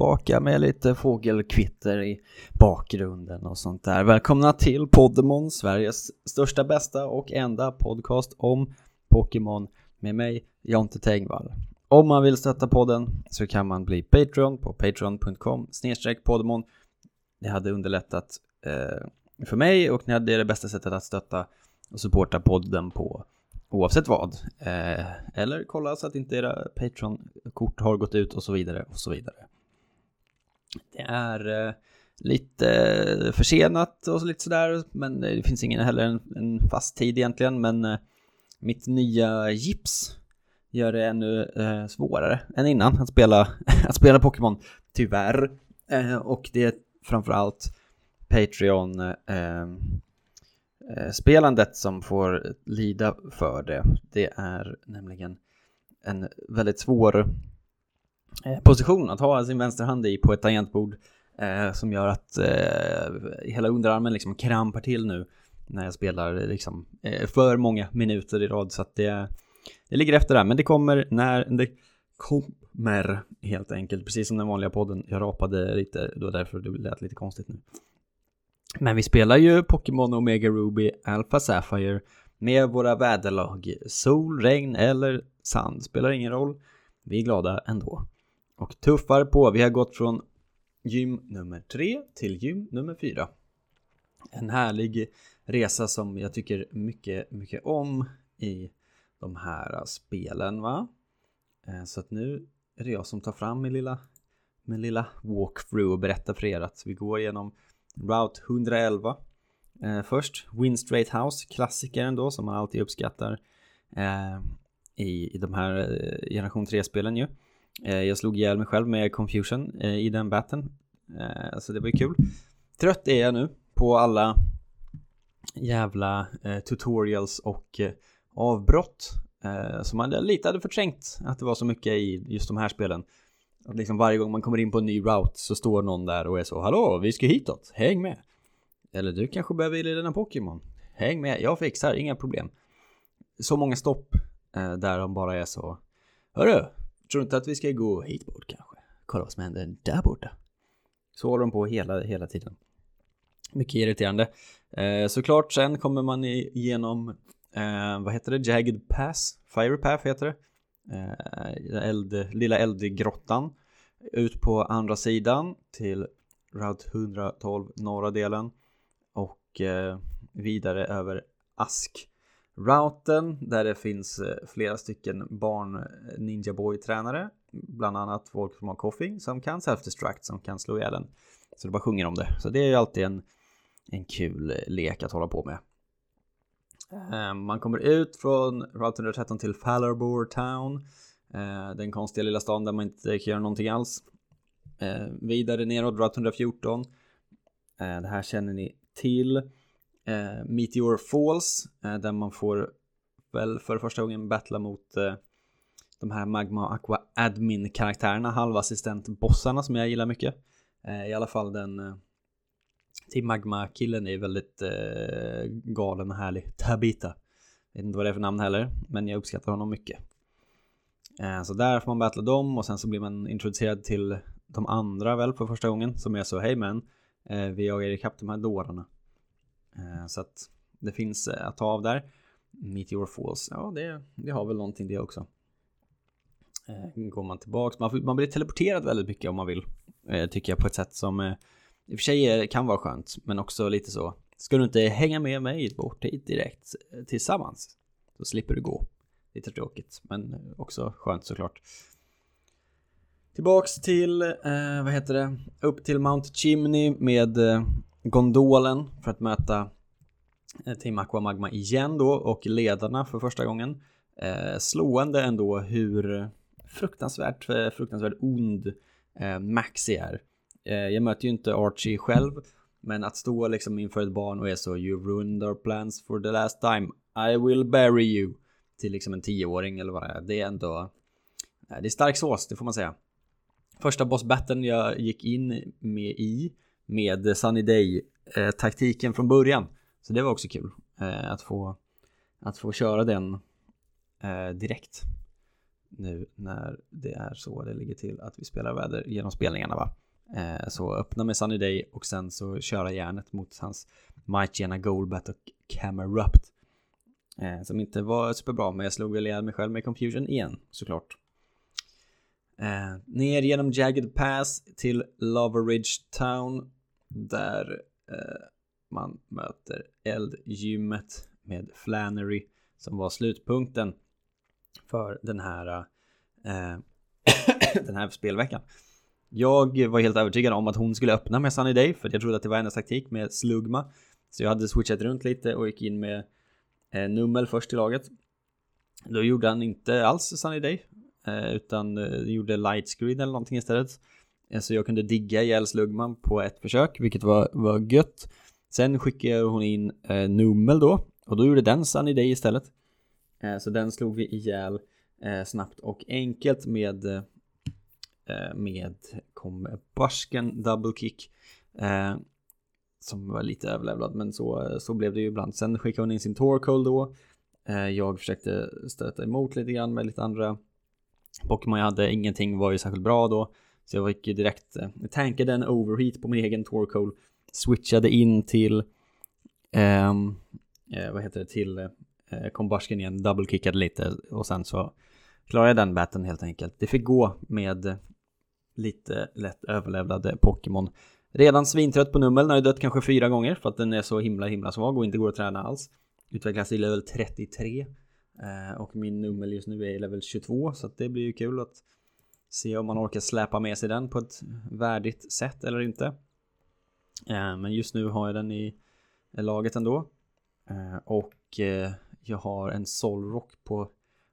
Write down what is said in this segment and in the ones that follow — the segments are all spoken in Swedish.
tillbaka med lite fågelkvitter i bakgrunden och sånt där. Välkomna till Poddemon, Sveriges största, bästa och enda podcast om Pokémon med mig, Jonte Tengvall. Om man vill stötta podden så kan man bli Patreon på patreon.com snedstreck Poddemon. Det hade underlättat eh, för mig och det är det bästa sättet att stötta och supporta podden på oavsett vad. Eh, eller kolla så att inte era Patreon-kort har gått ut och så vidare och så vidare. Det är eh, lite försenat och så lite sådär, men det finns ingen heller en, en fast tid egentligen, men eh, mitt nya gips gör det ännu eh, svårare än innan att spela, att spela Pokémon, tyvärr. Eh, och det är framförallt Patreon-spelandet ehm, eh, som får lida för det. Det är nämligen en väldigt svår Eh, position att ha sin vänsterhand i på ett tangentbord eh, som gör att eh, hela underarmen liksom krampar till nu när jag spelar liksom eh, för många minuter i rad. Så att det, det ligger efter där. Men det kommer när det kommer helt enkelt. Precis som den vanliga podden. Jag rapade lite. Då därför det lät lite konstigt nu. Men vi spelar ju Pokémon Omega Ruby Alpha Sapphire med våra väderlag. Sol, regn eller sand. Spelar ingen roll. Vi är glada ändå. Och tuffar på. Vi har gått från gym nummer tre till gym nummer fyra. En härlig resa som jag tycker mycket, mycket om i de här spelen va. Eh, så att nu är det jag som tar fram min lilla, min lilla walkthrough och berättar för er att vi går igenom Route 111 eh, först. Win Straight House, klassikern då som man alltid uppskattar eh, i, i de här eh, generation 3-spelen ju. Eh, jag slog ihjäl mig själv med Confusion eh, i den batten. Eh, så det var ju kul. Trött är jag nu på alla jävla eh, tutorials och eh, avbrott. Eh, som man lite hade förträngt att det var så mycket i just de här spelen. Att liksom varje gång man kommer in på en ny route så står någon där och är så Hallå, vi ska hitåt, häng med! Eller du kanske behöver dina Pokémon Häng med, jag fixar, inga problem Så många stopp eh, där de bara är så Hörru, tror du inte att vi ska gå hit bort kanske? Kolla vad som händer där borta. Så håller de på hela, hela tiden. Mycket irriterande. Eh, Såklart sen kommer man igenom eh, Vad heter det? Jagged Pass? Fire Path heter det. Eh, eld, lilla eldgrottan. Ut på andra sidan till Route 112 norra delen. Och eh, vidare över Ask. Routen där det finns eh, flera stycken barn eh, Ninja Boy tränare bland annat folk som har koffing som kan self-destruct som kan slå ihjäl en så det bara sjunger om det så det är ju alltid en en kul lek att hålla på med Eh, man kommer ut från Route 113 till Fallarbor Town. Eh, den konstiga lilla stan där man inte kan göra någonting alls. Eh, vidare neråt Route 114. Det här känner ni till. Eh, Meteor Falls eh, där man får väl för första gången battla mot eh, de här Magma Aqua Admin karaktärerna, halvassistent bossarna som jag gillar mycket. I alla fall den till Magma-killen är väldigt eh, galen och härlig. Tabita. Jag vet inte vad det är för namn heller, men jag uppskattar honom mycket. Eh, så där får man battla dem och sen så blir man introducerad till de andra väl för första gången som är så hej men eh, vi jagar ikapp de här dårarna. Eh, så att det finns eh, att ta av där. Meteor Falls, ja det, det har väl någonting det också. Eh, går man tillbaks, man, man blir teleporterad väldigt mycket om man vill. Tycker jag på ett sätt som i och för sig kan vara skönt, men också lite så. Ska du inte hänga med mig bort hit direkt tillsammans? Då slipper du gå. Lite tråkigt, men också skönt såklart. Tillbaks till, eh, vad heter det, upp till Mount Chimney med eh, gondolen för att möta eh, Team Aqua Magma igen då och ledarna för första gången. Eh, slående ändå hur fruktansvärt, eh, fruktansvärt ond eh, Maxi är. Eh, jag möter ju inte Archie själv, men att stå liksom inför ett barn och är så You ruined our plans for the last time, I will bury you till liksom en tioåring eller vad det är. Det är ändå eh, Det är stark sås, det får man säga. Första bossbatten jag gick in med i med Sunny Day eh, taktiken från början. Så det var också kul eh, att få att få köra den eh, direkt. nu när det är så det ligger till att vi spelar väder genom spelningarna va. Så öppna med Sunny Day och sen så köra järnet mot hans Might Goldbat och Camerupt. Som inte var superbra men jag slog väl ihjäl mig själv med Confusion igen såklart. Eh, ner genom Jagged Pass till Loveridge Town där eh, man möter eldgymmet med Flannery som var slutpunkten för den här eh, den här spelveckan. Jag var helt övertygad om att hon skulle öppna med Sunny Day för jag trodde att det var hennes taktik med Slugma. Så jag hade switchat runt lite och gick in med eh, Nummel först i laget. Då gjorde han inte alls Sunny Day eh, utan eh, gjorde Light Screen eller någonting istället. Så jag kunde digga ihjäl Slugman på ett försök vilket var, var gött. Sen skickade hon in eh, Nummel då och då gjorde den Sunny Day istället. Eh, så den slog vi ihjäl eh, snabbt och enkelt med eh, eh med barsken Double Kick eh, som var lite överlevlad men så, så blev det ju ibland. Sen skickade hon in sin Torkoal då. Eh, jag försökte stöta emot lite grann med lite andra Pokémon jag hade. Ingenting var ju särskilt bra då. Så jag gick ju direkt, jag tankade en overheat på min egen Torcoal, Switchade in till, ehm, eh, vad heter det, till eh, Combustion igen, double-kickade lite och sen så klarade jag den batten helt enkelt. Det fick gå med lite lätt överlevlade Pokémon. Redan svintrött på Nummel, den har ju dött kanske fyra gånger för att den är så himla himla svag och inte går att träna alls. Utvecklas i level 33 eh, och min Nummel just nu är i level 22 så att det blir ju kul att se om man orkar släpa med sig den på ett värdigt sätt eller inte. Eh, men just nu har jag den i laget ändå. Eh, och eh, jag har en Solrock på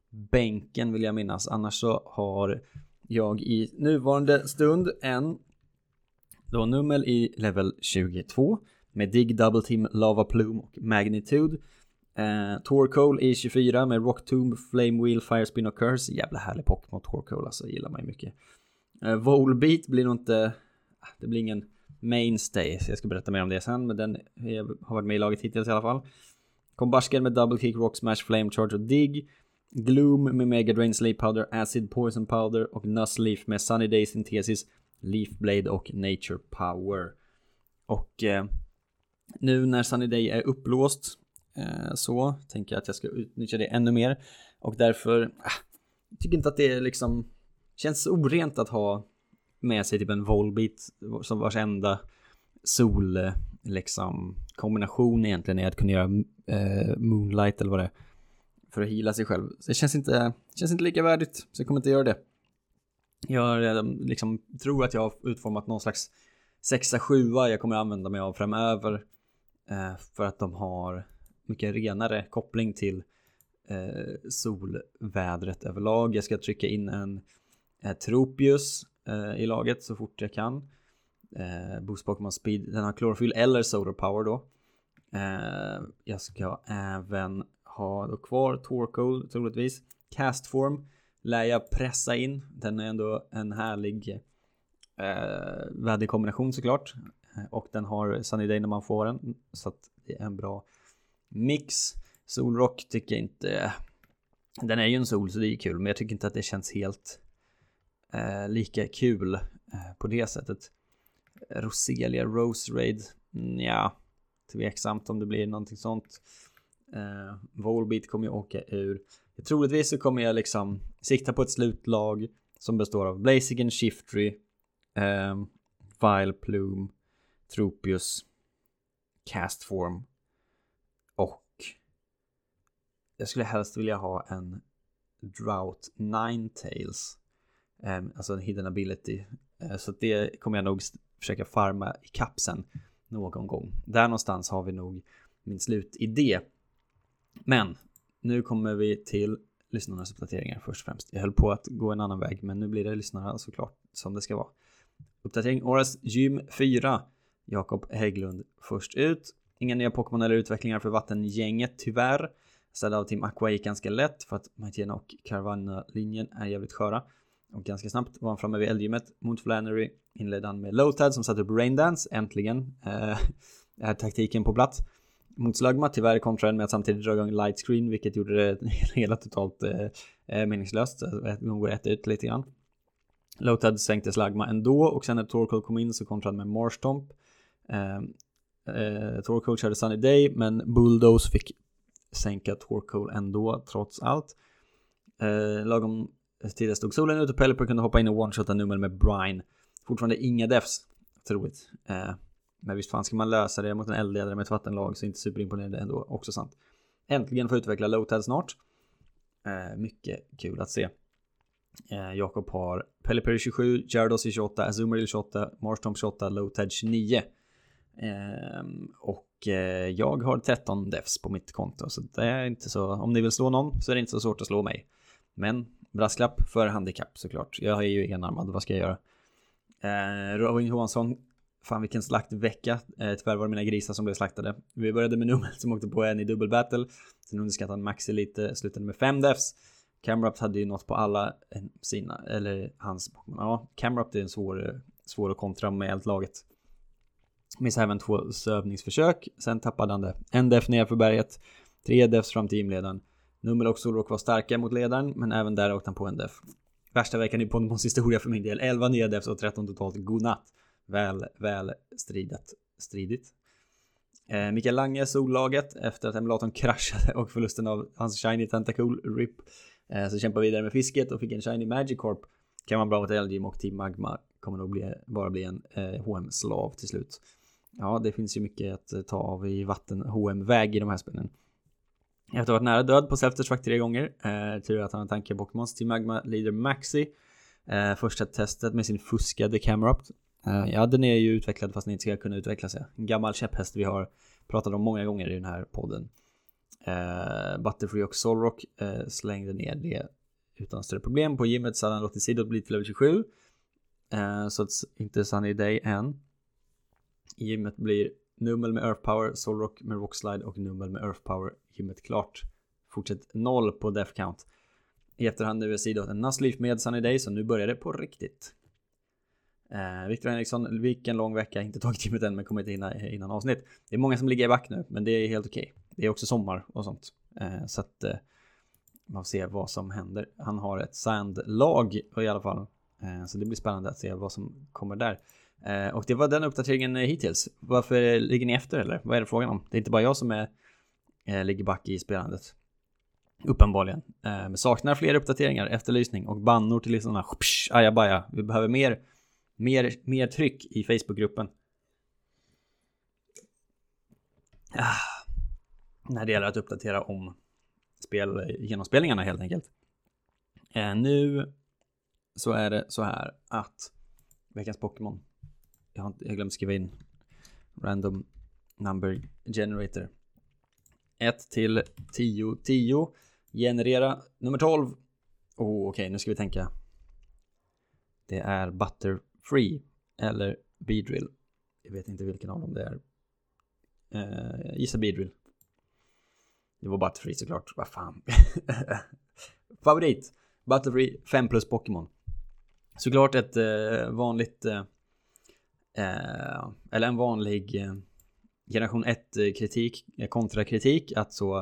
bänken vill jag minnas. Annars så har jag i nuvarande stund en då Nummel i level 22 med Dig Double Team, Lava Plume och Magnitude. Eh, Torkoal i 24 med Rock Tomb, Flame Wheel, Firespin och Curse. Jävla härlig Pokémon Torkoal alltså, gillar man ju mycket. Eh, Volbeat blir nog inte, ah, det blir ingen mainstay, så jag ska berätta mer om det sen, men den har varit med i laget hittills i alla fall. Combustion med Double Kick, Rock Smash, Flame Charge och Dig. Gloom med Mega Drain Sleep Powder, Acid Poison Powder och Nussleaf med Sunny Day Synthesis, Leaf Blade och Nature Power. Och eh, nu när Sunny Day är upplåst Eh, så tänker jag att jag ska utnyttja det ännu mer. Och därför, äh, tycker inte att det är liksom, känns orent att ha med sig typ en Volbit som vars enda sol liksom kombination egentligen är att kunna göra eh, Moonlight eller vad det är. För att hila sig själv. Så det känns inte, känns inte lika värdigt, så jag kommer inte göra det. Jag ehm, liksom, tror att jag har utformat någon slags 6-7 jag kommer använda mig av framöver. Eh, för att de har mycket renare koppling till eh, solvädret överlag. Jag ska trycka in en eh, Tropius eh, i laget så fort jag kan. Eh, Boost Pokémon Speed, den har klorofyll eller Solar Power då. Eh, jag ska även ha då kvar Torkoal troligtvis. Castform lär jag pressa in. Den är ändå en härlig eh, väderkombination såklart. Eh, och den har Sunny Day när man får den. Så att det är en bra mix. Solrock tycker jag inte... Den är ju en sol så det är kul men jag tycker inte att det känns helt eh, lika kul eh, på det sättet. Roselia Rose Raid, mm, ja, tveksamt om det blir någonting sånt. Eh, Volbeat kommer jag åka ur. Troligtvis så kommer jag liksom sikta på ett slutlag som består av Blaziken, Shiftry, eh, Vile Plume, Tropius, Castform och jag skulle helst vilja ha en Drought Ninetales. Eh, alltså en hidden ability. Eh, så det kommer jag nog försöka farma i kapsen någon gång. Där någonstans har vi nog min slutidé. Men nu kommer vi till lyssnarnas uppdateringar först och främst. Jag höll på att gå en annan väg, men nu blir det lyssnarna såklart som det ska vara. Uppdatering Årets Gym 4. Jakob Hägglund först ut. Inga nya Pokémon eller utvecklingar för vattengänget tyvärr. Ställda av Team Aqua gick ganska lätt för att Maitena och Caravana-linjen är jävligt sköra. Och ganska snabbt var han framme vid eldgymmet mot Flannery. Inledde han med Lotad som satte upp Raindance, äntligen. Eh, är taktiken på plats. Mot Slugma tyvärr kontrade med att samtidigt dra igång Lightscreen vilket gjorde det hela totalt eh, eh meningslöst, de går ett ut lite grann. Lotad sänkte Slagma ändå och sen när Torkoll kom in så kontrade med Marshtomp. Eh, eh, Torkoll körde Sunny Day men Bulldoze fick sänka Torkoal ändå trots allt. Eh, lagom tidigare stod solen ute och Pelipper kunde hoppa in och one-shotta nummer med Brine. Fortfarande inga defs, troligt. Eh, men visst fan ska man lösa det mot en eldledare med ett vattenlag så inte superimponerande ändå, också sant. Äntligen få utveckla Lowtad snart. Eh, mycket kul att se. Eh, Jakob har Pelipper 27, Jardos i 28, Azumarill 28, Marstomp 28, Lowtad 29. Eh, och Eh, jag har 13 defs på mitt konto så det är inte så, om ni vill slå någon så är det inte så svårt att slå mig. Men brasklapp för handikapp såklart. Jag är ju enarmad, vad ska jag göra? Eh, Robin Johansson, fan vilken slaktvecka. Eh, tyvärr var det mina grisar som blev slaktade. Vi började med nummer som åkte på en i dubbelbattle. Sen underskattade han Maxi lite, slutade med fem defs. Camrupt hade ju nått på alla eh, sina, eller hans Ja, Camrupt är en svår, svår att kontra med allt laget. Missade även två sövningsförsök. Sen tappade han det. En def nerför berget. Tre defs fram till teamledaren. Nummer och Solrock var starka mot ledaren, men även där åkte han på en def. Värsta veckan i Pondemons historia för min del. 11 nya defs och 13 totalt. Godnatt. Väl, väl stridat. Stridigt. Eh, Mikael Lange, sollaget, efter att emulatorn kraschade och förlusten av hans Shiny Tentacool, RIP. Eh, så kämpade vidare med fisket och fick en Shiny Magic Corp. Kan vara bra mot LGM och Team Magma kommer nog bli, bara bli en eh, HM-slav till slut. Ja, det finns ju mycket att eh, ta av i vatten HM-väg i de här spelen. Efter att ha varit nära död på Selftersvack tre gånger. Eh, tur att han har tanke Pokémons till Magma Leader Maxi. Eh, första testet med sin fuskade Camerupt. Eh, ja, den är ju utvecklad fast den inte ska kunna utvecklas. Ja. En gammal käpphäst vi har pratat om många gånger i den här podden. Eh, Butterfree och Solrock eh, slängde ner det utan större problem. På gymmet så hade han låtit Sidot bli till level 27. Eh, så att inte Sunny Day än. Gymmet blir Nummel med Earth Power, Solrock med Rockslide och Nummel med Earth Power. Gymmet klart. Fortsätt noll på Death Count. I efterhand nu är Sidot en Nuzleaf med Sunny Day så nu börjar det på riktigt. Eh, Viktor Henriksson, vilken lång vecka, inte tagit gymmet än men kommer inte hinna innan avsnitt. Det är många som ligger i back nu, men det är helt okej. Okay. Det är också sommar och sånt. Eh, så att eh, man får se vad som händer. Han har ett sandlag i alla fall. Eh, så det blir spännande att se vad som kommer där. Eh, och det var den uppdateringen eh, hittills. Varför eh, ligger ni efter eller? Vad är det frågan om? Det är inte bara jag som är, ligger back i spelandet. Uppenbarligen. Men saknar fler uppdateringar, efterlysning och bannor till lyssnarna. ajabaja. Vi behöver mer, mer, mer tryck i Facebookgruppen. Ah, när det gäller att uppdatera om spel, genomspelningarna helt enkelt. Nu så är det så här att veckans Pokémon jag har, inte, jag glömt skriva in random number generator. 1 till 10 10 generera nummer 12 oh, okej okay, nu ska vi tänka. Det är Butterfree eller Beedrill. Jag vet inte vilken av dem det är. Jag gissa Beedrill. Det var Butterfree såklart. Vad fan. Favorit. Butterfree 5 plus Pokémon. Såklart ett eh, vanligt eh, eh, eller en vanlig eh, generation 1-kritik. Eh, eh, kontrakritik att så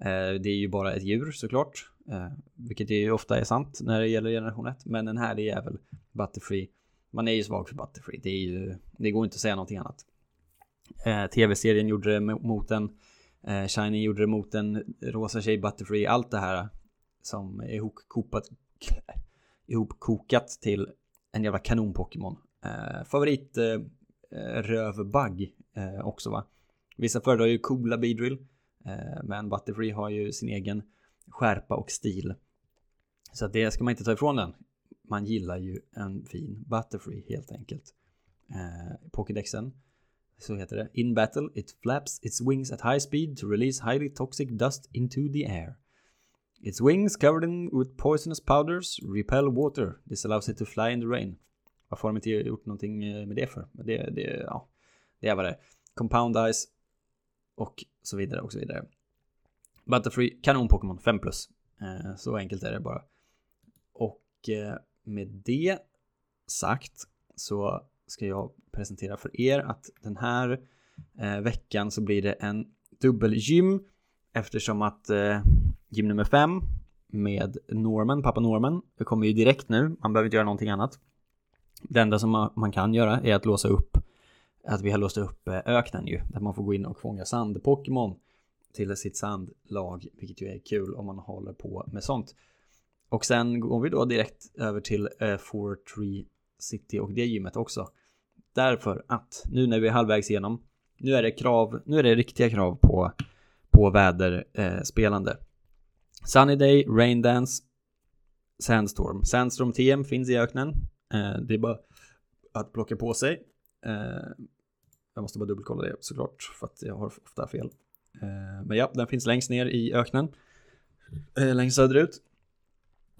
eh, det är ju bara ett djur såklart, eh, vilket ju ofta är sant när det gäller generation 1, men den här är väl Butterfree. Man är ju svag för Butterfree, det är ju, det går inte att säga någonting annat. Eh, Tv-serien gjorde det mot en, eh, Shiny gjorde det mot en, Rosa Tjej Butterfree, allt det här som är ihopkopat, ihopkokat till en jävla kanon-Pokémon. Eh, favorit eh, eh, rövbagg eh, också va. Vissa föredrar ju coola Beedrill. Eh, men Butterfree har ju sin egen skärpa och stil. Så det ska man inte ta ifrån den. Man gillar ju en fin Butterfree helt enkelt. Eh, Pokédexen så heter det. In battle it flaps its wings at high speed to release highly toxic dust into the air. Its wings covered in with poisonous powders repel water. This allows it to fly in the rain. Varför har de inte gjort någonting eh, med det för? Det, det, ja, det är vad det är. Compound eyes. och så vidare och så vidare. Butterfree, kanon Pokémon 5 plus. Eh, så enkelt är det bara. Och eh, med det sagt så ska jag presentera för er att den här eh, veckan så blir det en dubbelgym eftersom att eh, gym nummer 5 med Norman, pappa Norman. Det kommer ju direkt nu, man behöver inte göra någonting annat. Det enda som man kan göra är att låsa upp att vi har låst upp eh, öknen ju, där man får gå in och fånga sand-Pokémon till sitt sandlag, vilket ju är kul om man håller på med sånt. Och sen går vi då direkt över till eh, Four Tree City och det gymmet också. Därför att nu när vi är halvvägs igenom, nu är det krav, nu är det riktiga krav på, på väderspelande. Eh, Sunny Day, Rain Dance, Sandstorm. Sandstorm TM finns i öknen. Eh, det är bara att plocka på sig. Eh, jag måste bara dubbelkolla det såklart för att jag har ofta fel. Eh, men ja, den finns längst ner i öknen. Eh, längst söderut.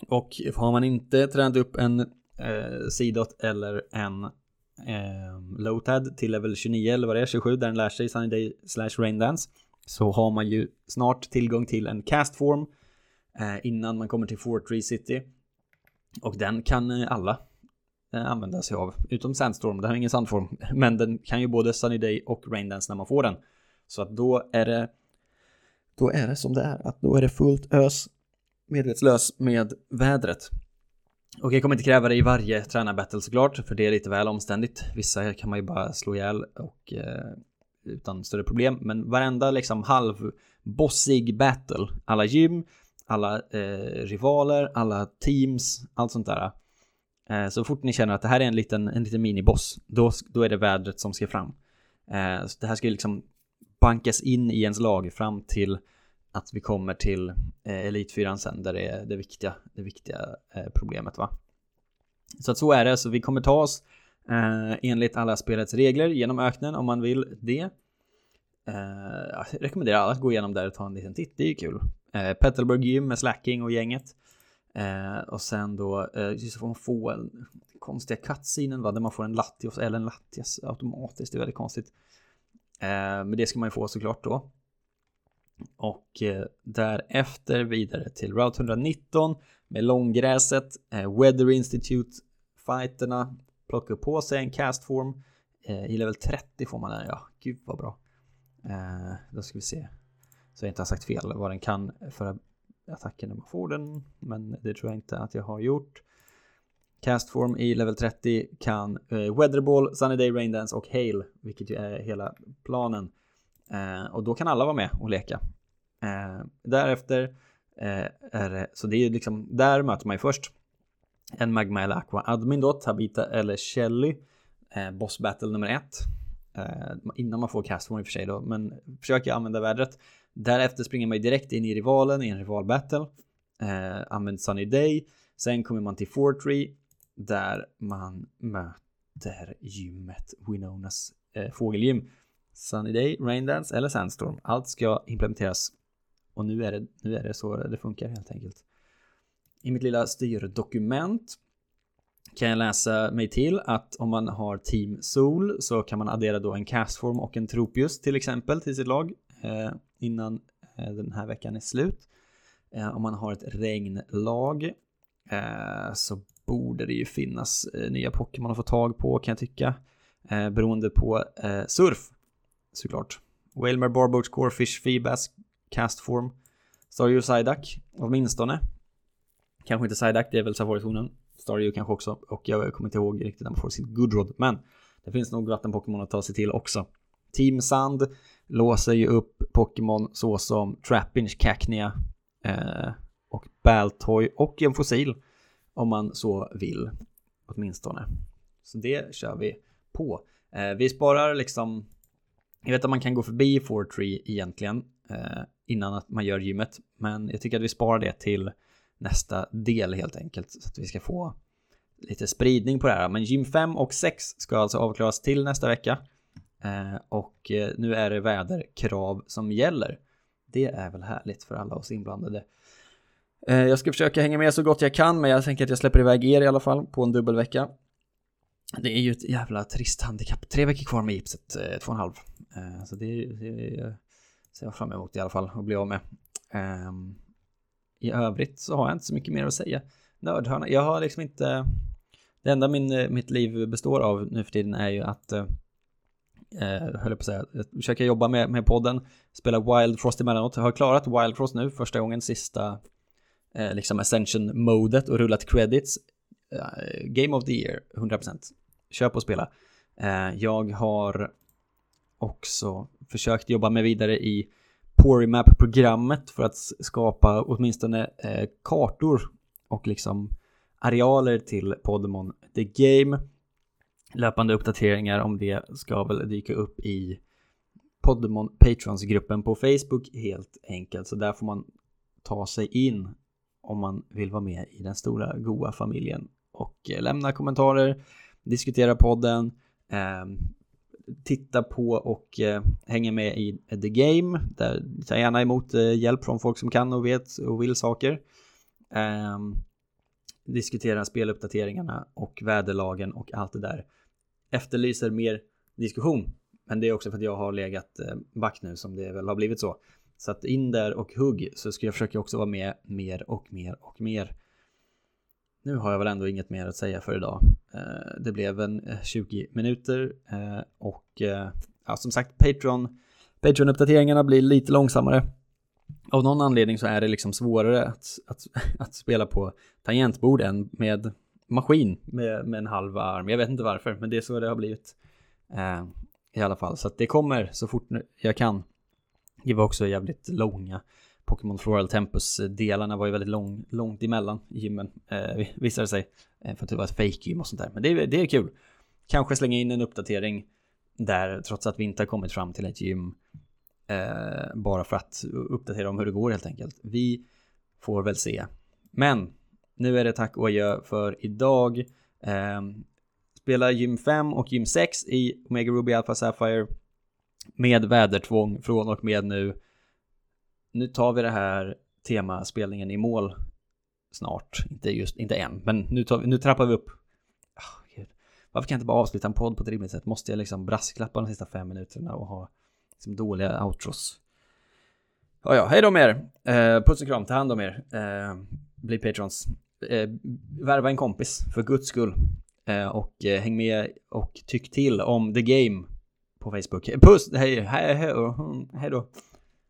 Och har man inte tränat upp en eh, Sidot eller en eh, Lotad till level 29 eller vad det är, 27, där den lär sig Sunny Day slash raindance. Så har man ju snart tillgång till en castform eh, innan man kommer till Fort Tree City. Och den kan eh, alla Eh, använda sig av, utom Sandstorm, det har ingen sandform. Men den kan ju både Sunny Day och Raindance när man får den. Så att då är det då är det som det är, att då är det fullt ös medvetslös med vädret. Och jag kommer inte kräva det i varje tränarbattle såklart, för det är lite väl omständigt. Vissa kan man ju bara slå ihjäl och eh, utan större problem, men varenda liksom halvbossig battle, alla gym, alla eh, rivaler, alla teams, allt sånt där. Eh, så fort ni känner att det här är en liten, en liten miniboss, då, då är det vädret som ska fram. Eh, så det här ska ju liksom bankas in i ens lag fram till att vi kommer till eh, Elitfyran sen där det är det viktiga, det viktiga eh, problemet va. Så att så är det, så vi kommer ta oss eh, enligt alla spelets regler genom öknen om man vill det. Eh, jag rekommenderar alla att gå igenom där och ta en liten titt, det är ju kul. Eh, Petalburg Gym med Slacking och gänget. Eh, och sen då eh, så får man få en konstiga cutscenen va, där man får en Latios eller en Latias automatiskt, det är väldigt konstigt. Eh, men det ska man ju få såklart då. Och eh, därefter vidare till Route 119 med långgräset, eh, Weather Institute fighterna, plockar på sig en castform. Eh, I level 30 får man den, ja, gud vad bra. Eh, då ska vi se. Så jag inte har sagt fel vad den kan för attacken när man får den, men det tror jag inte att jag har gjort. Castform i level 30 kan eh, Weatherball, Sunny Day, Raindance och Hail, vilket ju är hela planen. Eh, och då kan alla vara med och leka. Eh, därefter eh, är det, så det är ju liksom, där möter man ju först en Magma eller Aqua Admin då, Tabita eller Shelly. Eh, boss battle nummer ett. Eh, innan man får castform i och för sig då, men försöker använda vädret. Därefter springer man ju direkt in i rivalen i en rivalbattle. Eh, använd Sunny Day. Sen kommer man till Fortree där man möter gymmet Winonas eh, fågelgym. Sunny Day, Raindance eller Sandstorm. Allt ska implementeras och nu är det, nu är det så det funkar helt enkelt. I mitt lilla styrdokument kan jag läsa mig till att om man har Team Sol så kan man addera då en castform och en Tropius till exempel till sitt lag Eh, innan eh, den här veckan är slut. Eh, om man har ett regnlag eh, så borde det ju finnas eh, nya Pokémon att få tag på kan jag tycka. Eh, beroende på eh, surf såklart. Wailmer Barboach, Corefish, Feebas Castform, Staryu Psyduck åtminstone. Kanske inte Psyduck, det är väl Safari-zonen. Staryu kanske också. Och jag kommer inte ihåg riktigt när man får sitt Goodrod. Men det finns nog vatten-Pokémon att ta sig till också. Team Sand låser ju upp Pokémon såsom Trapinch, Cacnea eh, och Baltoy och en fossil om man så vill åtminstone. Så det kör vi på. Eh, vi sparar liksom jag vet att man kan gå förbi 4-tree egentligen eh, innan att man gör gymmet, men jag tycker att vi sparar det till nästa del helt enkelt så att vi ska få lite spridning på det här. Men gym 5 och 6 ska alltså avklaras till nästa vecka Eh, och eh, nu är det väderkrav som gäller. Det är väl härligt för alla oss inblandade. Eh, jag ska försöka hänga med så gott jag kan, men jag tänker att jag släpper iväg er i alla fall på en dubbelvecka. Det är ju ett jävla trist handikapp. Tre veckor kvar med gipset, två och en halv. Så det, det ser jag fram emot i alla fall att bli av med. Ehm, I övrigt så har jag inte så mycket mer att säga. Nördhörna, jag har liksom inte... Det enda min, mitt liv består av nu för tiden är ju att eh, höll jag på att säga, jag försöker jobba med, med podden, spela Wild Frost emellanåt. Jag har klarat Wild Frost nu första gången sista eh, liksom Ascension-modet och rullat credits. Eh, Game of the year, 100%. Köp och spela. Eh, jag har också försökt jobba mig vidare i Porimap-programmet för att skapa åtminstone eh, kartor och liksom arealer till Podemon The Game. Löpande uppdateringar om det ska väl dyka upp i Podemon Patrons-gruppen på Facebook helt enkelt. Så där får man ta sig in om man vill vara med i den stora goa familjen och eh, lämna kommentarer, diskutera podden, eh, titta på och eh, hänga med i The Game. Där tar gärna emot eh, hjälp från folk som kan och vet och vill saker. Ehm, diskutera speluppdateringarna och väderlagen och allt det där. Efterlyser mer diskussion. Men det är också för att jag har legat eh, back nu som det väl har blivit så. Så att in där och hugg så ska jag försöka också vara med mer och mer och mer. Nu har jag väl ändå inget mer att säga för idag. Eh, det blev en eh, 20 minuter och ja, som sagt Patreon Patreon-uppdateringarna blir lite långsammare. Av någon anledning så är det liksom svårare att, att, att spela på tangentbord än med maskin med, med en halv arm. Jag vet inte varför, men det är så det har blivit. Eh, I alla fall, så att det kommer så fort jag kan. Det var också jävligt långa. Pokémon Floral Tempus-delarna eh, var ju väldigt lång, långt emellan gymmen, eh, visade sig. Eh, för att det var ett fake-gym och sånt där. Men det, är, det är kul. Kanske slänga in en uppdatering där, trots att vi inte har kommit fram till ett gym. Eh, bara för att uppdatera om hur det går helt enkelt. Vi får väl se. Men nu är det tack och adjö för idag. Eh, spela gym 5 och gym 6 i Omega Ruby Alpha Sapphire med vädertvång från och med nu. Nu tar vi det här temaspelningen i mål snart. Inte just, inte än, men nu, tar vi, nu trappar vi upp. Oh, Varför kan jag inte bara avsluta en podd på ett rimligt sätt? Måste jag liksom brasklappa de sista fem minuterna och ha liksom dåliga outros? Ja, ja, hej då med er! Eh, puss och kram, ta hand om er. Eh, bli patrons. Eh, värva en kompis, för guds skull. Eh, och eh, häng med och tyck till om The Game på Facebook. Puss! Hej, hej, hej, hej då!